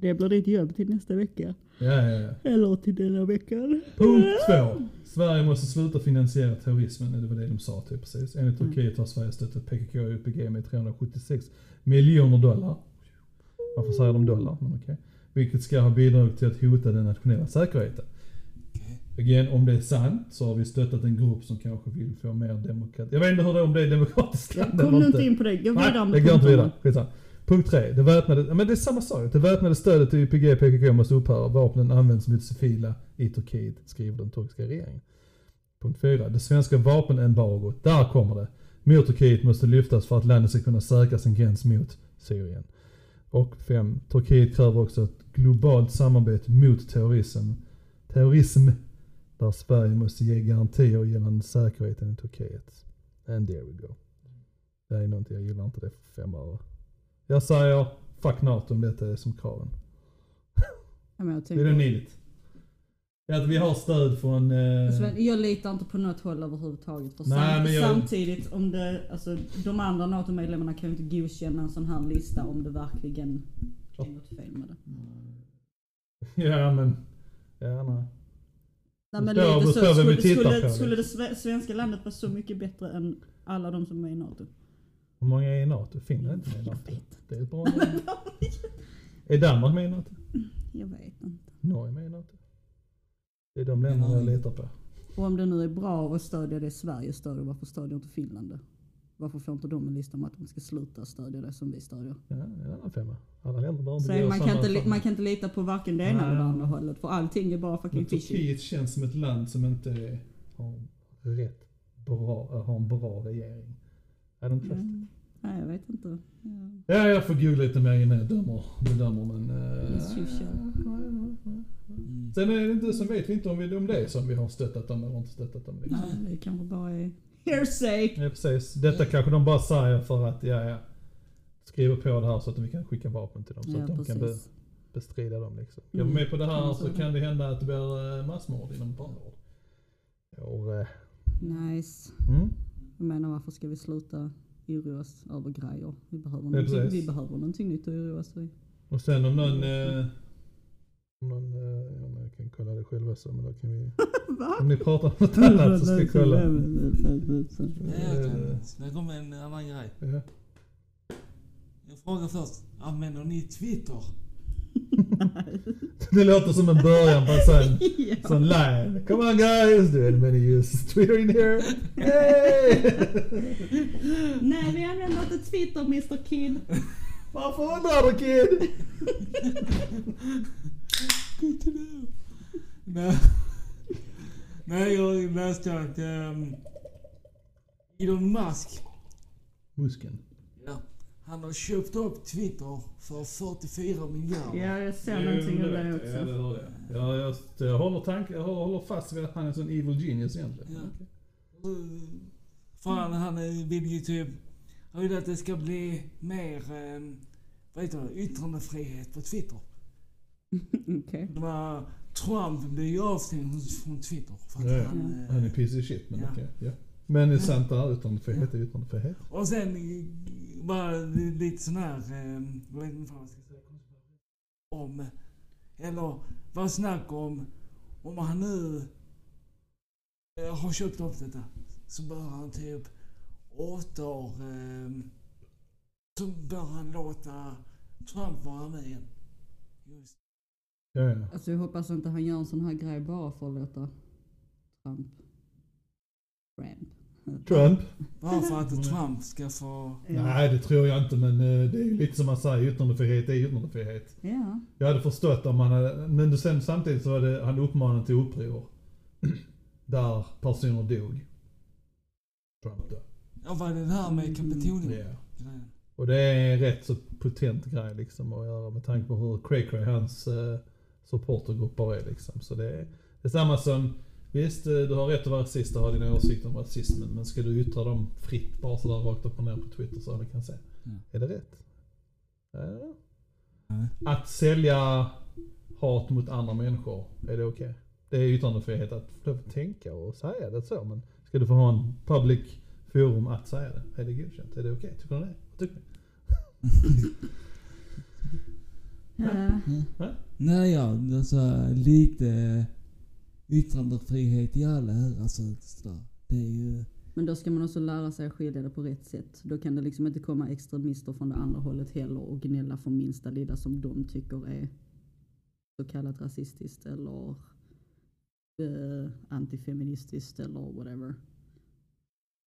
Det blir ditt jobb till nästa vecka. Ja, ja, ja. Eller till denna veckan. Punkt två. Sverige måste sluta finansiera terrorismen. Det var det de sa typ precis. Enligt Mm. Turkiet har Sverige stöttat PKK och UPG med 376 miljoner dollar. Varför säger de dollar? Men okej. Vilket ska ha bidragit till att hota den nationella säkerheten. Again, om det är sant så har vi stöttat en grupp som kanske vill få mer demokrati. Jag vet inte hur det är om det är demokratiskt land kom eller inte in på det. Gå vidare med det går inte vidare. Skitsamma. Punkt tre. Det väpnade, ja, men det är samma sak. Det väpnade stödet till YPG PKK måste upphöra. Vapnen används mot civila i Turkiet, skriver den turkiska regeringen. Punkt fyra. Det svenska vapenembargot, där kommer det, mot Turkiet måste lyftas för att landet ska kunna säkra sin gräns mot Syrien. Och fem. Turkiet kräver också ett globalt samarbete mot terrorism. Terrorism. Där Sverige måste ge garantier gällande säkerheten i Turkiet. And there we go. Det är någonting, jag gillar inte det för fem öre. Jag säger fuck NATO om detta är som kraven. Ja, need it. Det är att vi har stöd från... Eh, Sven, jag litar inte på något håll överhuvudtaget. För Nej, sam- men jag- Samtidigt, om det, alltså, de andra NATO-medlemmarna kan ju inte godkänna en sån här lista om det verkligen är något fel med det. <laughs> ja men... Ja nej. Nej, men lite så. Skulle, skulle, på, skulle det sve- svenska landet vara så mycket bättre än alla de som är i NATO? Hur många är i NATO? Finland är inte med i NATO. Det är ett bra <laughs> land. Är Danmark med i NATO? Jag vet inte. Norge med i NATO? Det är de länderna jag litar på. Och om det nu är bra att stödja det Sverige stödjer, varför stödjer inte Finland det? Varför får inte de en lista om att de ska sluta stödja det som vi stödjer? Ja, en annan femma. Alla länder behöver inte man, samma kan inte, man kan inte lita på varken det ena eller det andra hållet. För allting är bara fucking Men fishy. Turkiet känns som ett land som inte har rätt bra, har en bra regering. I don't trust. Mm. Nej, jag vet inte. Ja. Ja, jag får googla lite mer innan jag dömer, bedömer men... Uh. Sen är det inte, sen vet vi inte om, vi, om det är som vi har stöttat dem eller inte stöttat dem. Liksom. Nej, det kanske bara är hearsay. Ja, precis. Detta kanske de bara säger för att, ja, ja. Skriva på det här så att vi kan skicka vapen till dem. Så Ja, att de kan be, precis. bestrida dem liksom. Går Mm, med på det här så kan det hända att det blir eh, massmord inom barnvård. år. eh. Nice. Mm? Jag menar varför ska vi sluta oroas över grejer? Vi behöver, Ja, någonting, vi behöver någonting nytt att oroas över. Och sen om någon, eh, om någon eh, ja, jag kan kolla det själva så, men då kan vi, <laughs> om ni pratar om något annat så ska jag kolla. Ja, jag Eh, kan. Det kommer en annan grej. Ja. Jag frågar först. Använder ni Twitter? <laughs> <laughs> Det låter som en början på en sån, <laughs> ja. sån line. Come on guys, do anybody use Twitter in here? Hey! <laughs> Nej, vi använder inte Twitter Mr Kid. Varför undrar du kid? Good to know. Nej. Nej, jag läste att um, Elon Musk, Musken. Ja, han har köpt upp Twitter för 44 miljarder. Ja, jag ser någonting om det Ja, också. det hörde jag. Ja, jag, jag, håller tank, jag håller fast vid att han är en sån evil genius egentligen. Ja. Uh, Fan, han eh, vill ju typ... Han vill att det ska bli mer, um, vad heter det, yttrandefrihet på Twitter. <laughs> Okej. Var, Trump blev ju avstängd från Twitter. För att Ja, ja. han, eh, Han är piece of shit, men Ja. okej. ja. Men det är sant där, yttrandefrihet är yttrandefrihet. Och sen det lite sån här, eh, jag vet inte vad jag ska säga, om, eller var snack om, om han nu eh, har köpt upp detta, så bör han typ åter, eh, så bör han låta Trump vara med igen. Just. Ja, ja. Alltså jag hoppas inte han gör en sån här grej bara för att låta Trump. Trump. Trump? Bara för att Trump ska få... Ja. Nej, det tror jag inte, men eh, det är ju lite som man säger, yttrandefrihet är yttrandefrihet. Ja. Jag hade förstått om man hade, men sen samtidigt så var det, han uppmanade till uppror. <clears throat> Där personer dog. Trump då. Ja, vad är det här med Kapitolium? Ja. Och det är en rätt så potent grej liksom att göra med tanke på hur cray cray hans eh, supportergrupper är liksom. Så det är, det är samma som, visst eh, du har rätt att vara rasist och ha dina åsikter om rasismen. Men ska du yttra dem fritt bara sådär rakt upp och ner på Twitter så alla kan se. Ja. Är det rätt? Ja. Nej. Att sälja hat mot andra människor, är det okej? Det är yttrandefrihet att få tänka och säga det så. Men ska du få ha en public forum att säga det? Är det godkänt? Är det okej? Tycker du det? Vad tycker ni? <laughs> Ja. Nej, ja, alltså lite yttrandefrihet i alla här. Alltså, det är ju... Men då ska man också lära sig att skilja det på rätt sätt. Då kan det liksom inte komma extremister från det andra hållet heller och gnälla för minsta lilla som de tycker är så kallat rasistiskt eller eh, antifeministiskt eller whatever.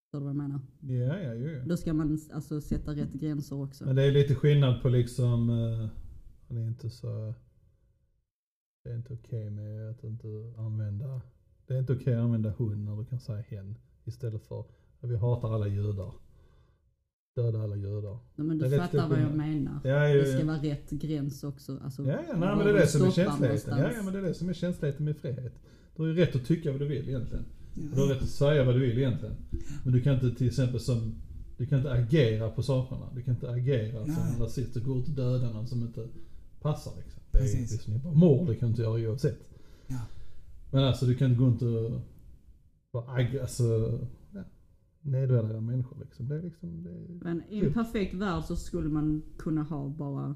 Förstår du vad jag menar? Ja, ja, ja. Då ska man alltså sätta rätt gränser också. Men det är lite skillnad på liksom, eh, det är inte så, det är inte okej med att inte använda, det är inte okej att använda hon när du kan säga hen istället för, att vi hatar alla judar. Döda alla judar. Nej, men du fattar vad jag menar. Ja, ju, Det ska vara rätt gräns också. Alltså, ja, ja, nej, men det är det de som är känsligheten. Ja, ja, men det är det som är känsligheten med frihet. Du har ju rätt att tycka vad du vill egentligen. Du har Ja. rätt att säga vad du vill egentligen. Men du kan inte till exempel som, du kan inte agera på sakerna. Du kan inte agera som en rasist och gå ut och döda någon som inte passar liksom. Det är Precis. liksom bara mord, det kan du inte göra oavsett. Ja. Men alltså du kan inte gå runt och vara ag- alltså, ja, nedvärdera människor liksom. Det är liksom, det är, Men i en perfekt värld så skulle man kunna ha bara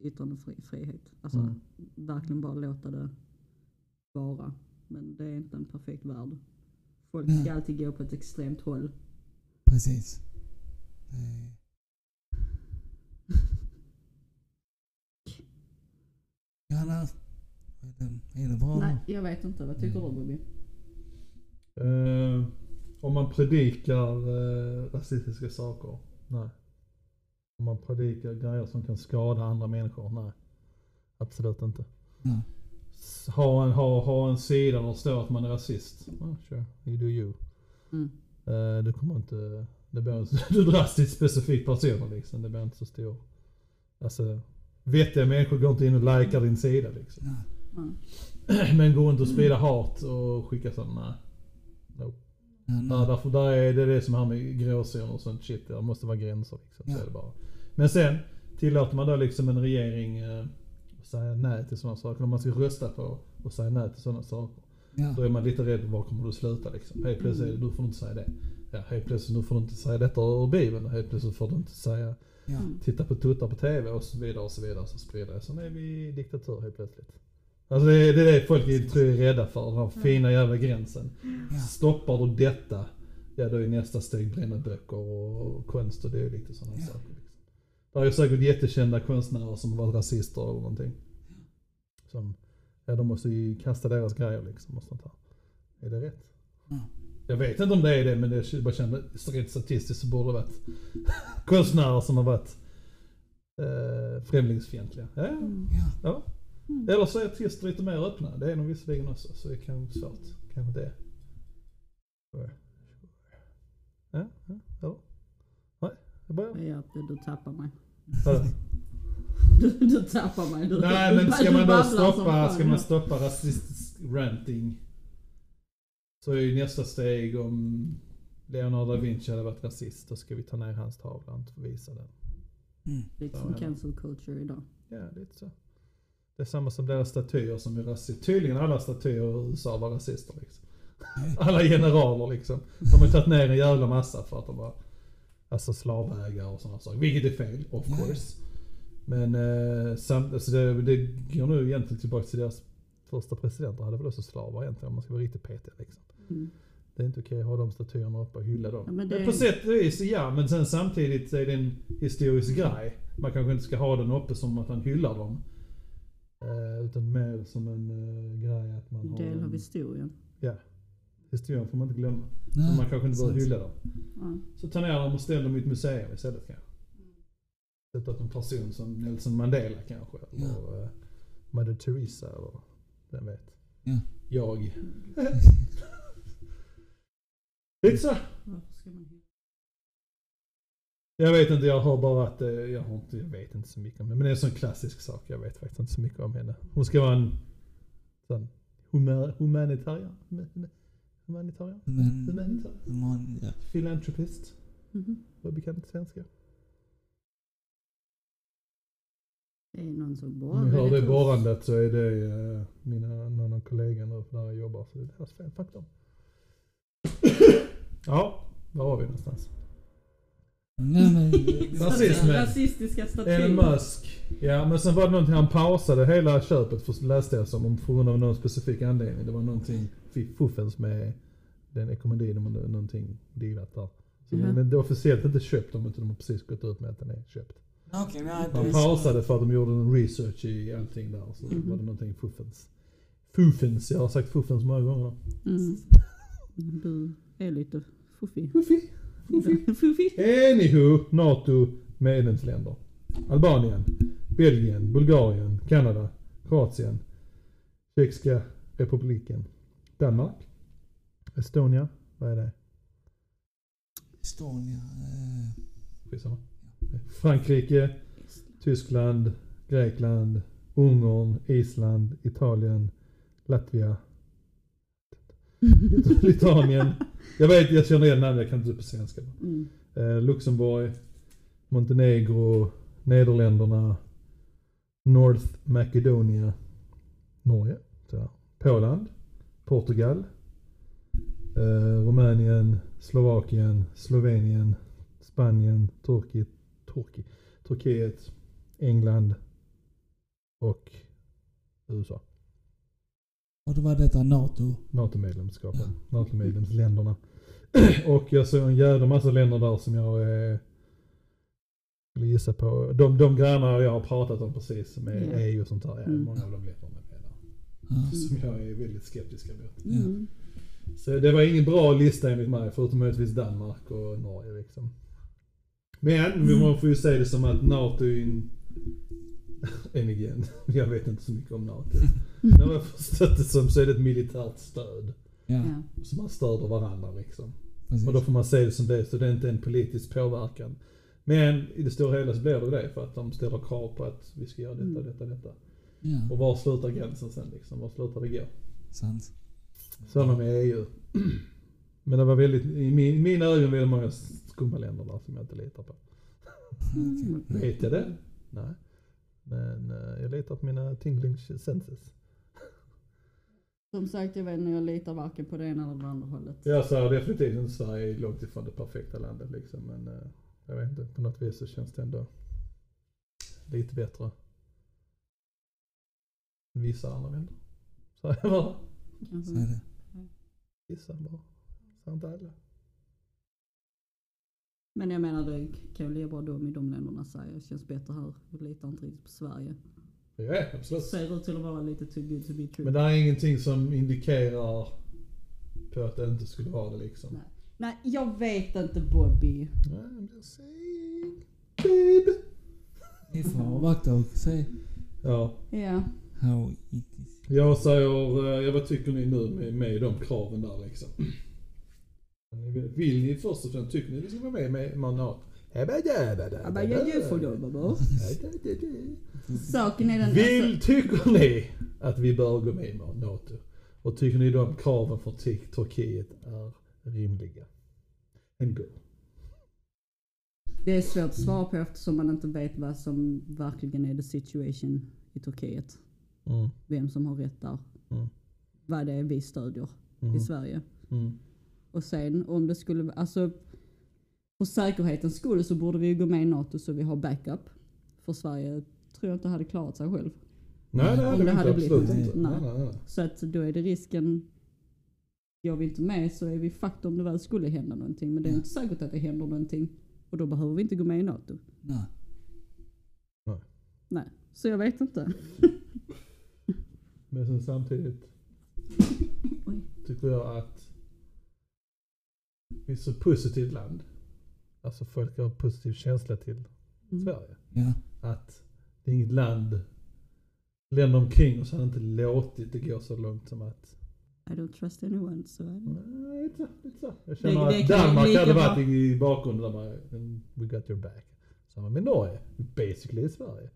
yttrandefrihet. Alltså Mm. verkligen bara låta det vara. Men det är inte en perfekt värld. Folk Nej. ska alltid gå på ett extremt håll. Precis. Det- Johanna, är det, är det bra Nej, jag vet inte. Vad tycker du Bobby? Eh, om man predikar eh, rasistiska saker, nej. Om man predikar grejer som kan skada andra människor, nej. Absolut inte. Nej. Ha en, ha, ha en sida där det står att man är rasist. Ja, sure, you do you. Mm. Eh, det kommer inte, det blir, <laughs> du dras till ett specifikt personer liksom. Det blir inte så stor. Alltså, vettiga människor går inte in och likar din sida liksom. Ja. <clears throat> Men går inte och sprida hat och skicka sådana. Nope. Ja, därför, där är det det som här med gråzoner och sånt shit. Det måste vara gränser liksom. Så är det bara. Men sen tillåter man då liksom en regering eh, att säga nej till sådana saker. Om man ska rösta på och säga nej till sådana saker. Ja. Då är man lite rädd, var kommer du sluta liksom? Helt plötsligt är det, du får inte säga det. Ja, helt plötsligt, nu får du inte säga detta ur Bibeln. Helt plötsligt får du inte säga, Ja. titta på tuttar på TV och så vidare och så vidare. Så sprider det. Sen är vi i diktatur helt plötsligt. Alltså det är det, folk är, tror jag är rädda för, den här fina jävla gränsen. Ja. Stoppar du detta, ja då är nästa steg bränna böcker och konst och det är lite sådana Ja. saker. Liksom. Det är säkert jättekända konstnärer som har varit rasister eller någonting. Som, ja de måste ju kasta deras grejer liksom och sånt här. Är det rätt? Ja. Jag vet inte om det är det men det bara kände, rent statistiskt så borde det varit <laughs> konstnärer som har varit eh, främlingsfientliga. Ja, ja. Mm. Ja. Mm. Eller så är artister lite mer öppna. Det är nog visserligen också så det kan vara svårt. Kanske det. Ja, ja, ja. Nej, det börjar. Ja, du, tappar mig. <laughs> Du, du tappar mig. Du, Nej men ska du man då stoppa, ska man stoppa rasistisk ranting så är ju nästa steg om Leonardo da Vinci hade varit rasist, då ska vi ta ner hans tavla och inte visa den. Mm. Lite som cancel culture idag. Ja, lite så. Det är samma som deras statyer som är rasister. Tydligen alla statyer i USA var rasister liksom. <laughs> Alla generaler liksom. De har tagit ner en jävla massa för att de var alltså slavägare och sådana saker. Vilket är fel, of course. Men eh, samt, alltså det, det går nu egentligen tillbaka till deras första presidenter hade väl också slavar egentligen om man ska vara riktigt petig liksom. Mm. Det är inte okej att ha de statyerna uppe och hylla dem. Ja, men men det- På sätt och vis ja, men sen samtidigt så är det en historisk grej. Man kanske inte ska ha den uppe som att man hyllar dem. Eh, utan mer som en eh, grej att man har... Del av en- historien. Ja. Historien får man inte glömma. Nej, Men man kanske inte sant. hylla dem. Ja. Så ta ner dem och ställ dem i ett museum istället kanske. Sätta upp en person som Nelson Mandela kanske. Eller Ja. eh, Mother Teresa eller vem vet. Ja. Jag. <laughs> Hylla? Jag vet inte, jag har bara att, eh, jag, har inte, jag vet inte så mycket om henne. Men det är en sån klassisk sak, jag vet faktiskt inte så mycket om henne. Hon ska vara en sån huma, humanitarian. Huma- Humanitarian? Humanitarian? man, ja. Filantropist. Mhm. Vad bekant svenska? Det är någon som Om borrar ni hör det borrandet så är det eh, mina, någon av kollegorna där jag jobbar. Så det är deras fel, fuck dem. Ja, var var vi någonstans? Nej men... <laughs> Rasism. Rasistiska statyer. Elon Musk. Ja, men sen var det någonting, han pausade hela köpet för, läste jag som, om på grund av någon specifik anledning. Det var någonting fuffens med den ekonomin, de någonting dealat där. Så, Mhm. Men det är officiellt inte köpt om inte de har precis gått ut med att den är köpt. Det Han är pausade för att de gjorde en research i allting där. Så Mhm. var det någonting fuffens. Fuffens, jag har sagt fuffens många gånger. Mm. Du är lite fuffig. Fuffi. Fuffi. Fuffig. <laughs> Anywho, NATO medlemsländer. Albanien, Belgien, Bulgarien, Kanada, Kroatien, Tjeckiska republiken, Danmark, Estonia, vad är det? Estonia. Eh. Frankrike, Tyskland, Grekland, Ungern, Island, Italien, Latvia, <laughs> Litauen. Jag vet, jag känner igen namn, jag kan inte på svenska. Mm. Eh, Luxemburg, Montenegro, Nederländerna, North Macedonia, Norge, där. Poland, Portugal, eh, Rumänien, Slovakien, Slovenien, Spanien, Turkiet, Turki, Turkiet, England och USA. Och då var detta NATO. NATO-medlemskapen, NATO-medlemsländerna. <clears throat> och jag såg en jävla massa länder där som jag eh, skulle gissa på. De, de grejerna jag har pratat om precis med Ja. EU och sånt där, ja, Mm. många av de länderna med där. Ja. <laughs> Som jag är väldigt skeptisk mot. Mm. Så det var ingen bra lista enligt mig, förutom möjligtvis Danmark och Norge liksom. Men vi man får ju se det som att NATO är en... <laughs> Än igen, <laughs> jag vet inte så mycket om NATO. <laughs> Men vad jag förstått det som så är det ett militärt stöd. Ja. Så man stöder varandra liksom. precis. Och då får man se det som det, så det är inte en politisk påverkan. Men i det stora hela så blir det det för att de ställer krav på att vi ska göra detta, Mm. detta, detta. Ja, Och var slutar gränsen sen liksom? Var slutar det gå? sant. Samma med EU. Men det var väldigt, i min, mina ögon väldigt många skumma länder där som jag inte litar på. Mm. Vet jag det? Nej. Men eh, jag litar på mina tingling senses. Som sagt, jag vet inte, jag litar varken på det ena eller det andra hållet. Jag säger definitivt inte Sverige är långt ifrån det perfekta landet liksom. Men eh, jag vet inte, på något vis så känns det ändå lite bättre. än Vissa andra länder. Så jag bara. Kanske. Så är det. Vissa bara. Så inte alla. Men jag menar, det kan ju lika bra de i de länderna säga. Det känns bättre här. Jag litar inte riktigt på Sverige. Ja, absolut. Ser ut till att vara lite too good to be true. Men det är ingenting som indikerar på att det inte skulle vara det liksom. Nej. Nej, jag vet inte Bobby. I'm just saying. Babe. Vi får avvakta och se Ja, Ja. how it is. jag säger, eh, ja, vad tycker ni nu med, med de kraven där liksom? Vill ni först och främst, tycker ni det ska vara med med manat? Saken är den... Vill, tycker ni att vi bör gå med i NATO? Och tycker ni de kraven från Tur- Turkiet är rimliga? En go. Det är svårt att svara på eftersom man inte vet vad som verkligen är the situation i Turkiet. Mm. Vem som har rätt där. Mm. Vad det är vi stödjer Mm. i Sverige. Mm. Och sen om det skulle, alltså för säkerhetens skull så borde vi ju gå med i NATO så vi har backup. För Sverige tror jag inte hade klarat sig själv. Nej, det hade Om vi det inte. hade Absolut inte. nej. Nej, nej, nej. Så att då är det risken, går vi inte med så är vi fucked om det väl skulle hända någonting. Men det är inte säkert att det händer någonting. Och då behöver vi inte gå med i NATO. Nej. Nej, så jag vet inte. <laughs> Men sen samtidigt Oj. tycker jag att vi är så positivt land. Alltså folk har positiv känsla till Mm. Sverige. Ja. Att det är inget land, länder omkring oss har inte låtit det gå så långt som att I don't trust anyone. Nej, lite så, lite så. Jag känner Det- det att Danmark hade varit i bakgrunden där "And we got your back. Samma med Norge, basically i Sverige.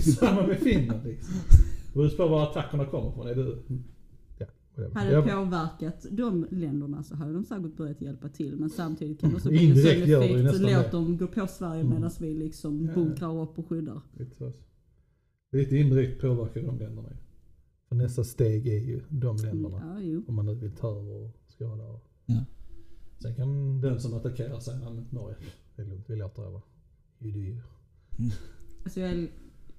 <laughs> Samma med Finland liksom. Det beror på var attackerna kommer från. Är det. Hade det Jag- påverkat de länderna så hade de säkert börjat hjälpa till. Men samtidigt kan det också <laughs> bli en sån det effekt. Låt det. dem gå på Sverige Mm. medan vi liksom Ja. bunkrar upp och skyddar. Lite, indirekt påverkar de länderna ju. För nästa steg är ju de länderna. Ja. Om man nu vill ta över och skada. och- Ja. Sen kan den som attackerar säga, nej men Norge, det är lugnt, vi låter över. You do you. Alltså jag, är,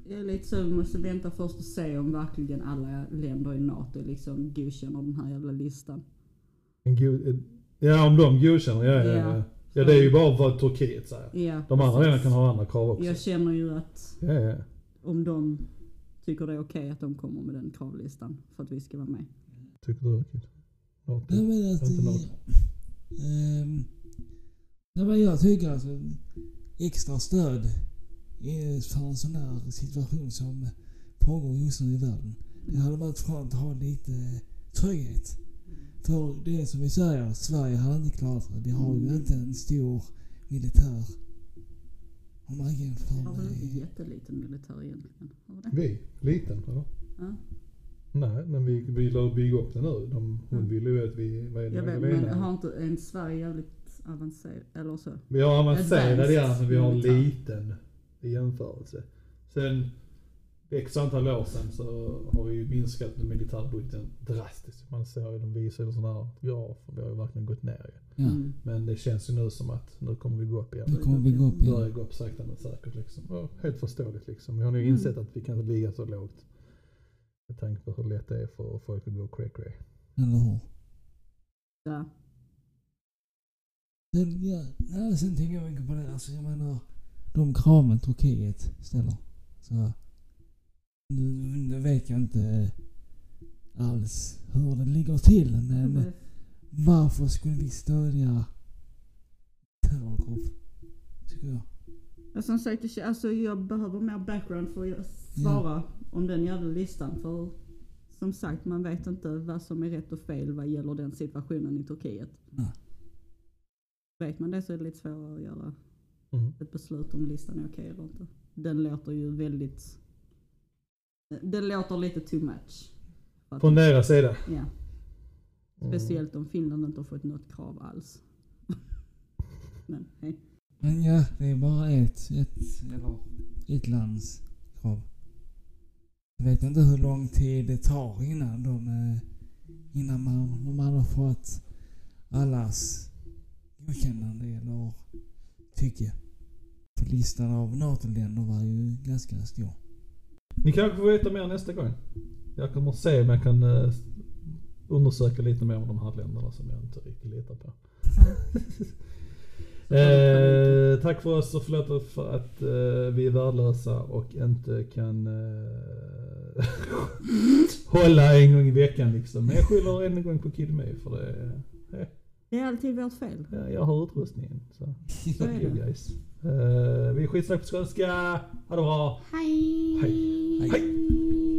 jag är lite så, vi måste vänta först och se om verkligen alla länder i NATO liksom godkänner den här jävla listan. Ja om de godkänner, ja, ja, Ja. ja. Ja det är ju bara vad Turkiet säger. Ja, De andra länderna kan ha andra krav också. Jag känner ju att Ja, ja. om de tycker det är okej att de kommer med den kravlistan för att vi ska vara med. Tycker du Kid? Ja, Jag menar att... Inte något. Ehm, nej men jag tycker alltså extra stöd för en sån här situation som pågår just nu i världen. Det hade varit skönt att ha lite trygghet. För det är som vi säger, Sverige hade inte klarat det. Vi har ju inte en stor militär. Om man jämför Har väl inte med... jätteliten militär egentligen? Vi? Vi? Liten eller? Ja. Nej, men vi, vi la bygga upp det nu. De, hon Mm. ville ju att vi, vad är det Jag vet, men har inte en Sverige jävligt avancerad, eller så? Vi har avancerad ja, men vi har militär. liten i jämförelse. Sen x antal år sedan så har vi ju minskat den militärbudgeten drastiskt. Man ser ju, de visar ju sådana här grafer. Vi har ju verkligen gått ner ju. Ja, Mm. Men det känns ju nu som att nu kommer vi gå upp igen. nu kommer vi gå upp börjar igen. gå upp sakta men säkert liksom. Och helt förståeligt liksom. Vi har nu Mm. insett att vi kan inte ligga så lågt. Med tanke på hur lätt det är för folk att gå cray cray. Eller hur? Ja. Sen, ja, ja, sen tänker jag mycket på det. Alltså jag menar, de kraven Turkiet ställer. Så, nu, nu vet jag inte alls hur det ligger till. Men varför skulle vi stödja terrorgrupp? Tycker jag. Ja, som sagt, alltså, jag behöver mer background för att svara om den jävla listan. För som sagt, man vet inte vad som är rätt och fel vad gäller den situationen i Turkiet. Nej. Vet man det så är det lite svårare att göra Mm. ett beslut om listan är okej eller inte. Den låter ju väldigt... Den låter lite too much. Från deras sida. Ja, Mm. speciellt om Finland inte har fått något krav alls. <laughs> Men hej. Men ja, det är bara ett, ett, eller ett lands krav. Jag vet inte hur lång tid det tar innan de eh, innan man, de hade fått allas godkännande eller tycke. Listan av NATO-länder var ju ganska stor. Ni kanske får veta mer nästa gång. Jag kommer se om jag kan eh, undersöka lite mer om de här länderna som jag inte riktigt litar på. Eh, <laughs> tack för oss och förlåt för att eh, vi är värdelösa och inte kan eh, <laughs> hålla en gång i veckan liksom. Men jag skyller en gång på Kid Me för det. Det är alltid vårt fel. ja, jag har utrustningen. Så. <laughs> Så är det. guys. Eh, vi är skitsnack på skånska. Ha det bra. Hej! Hej. Hej.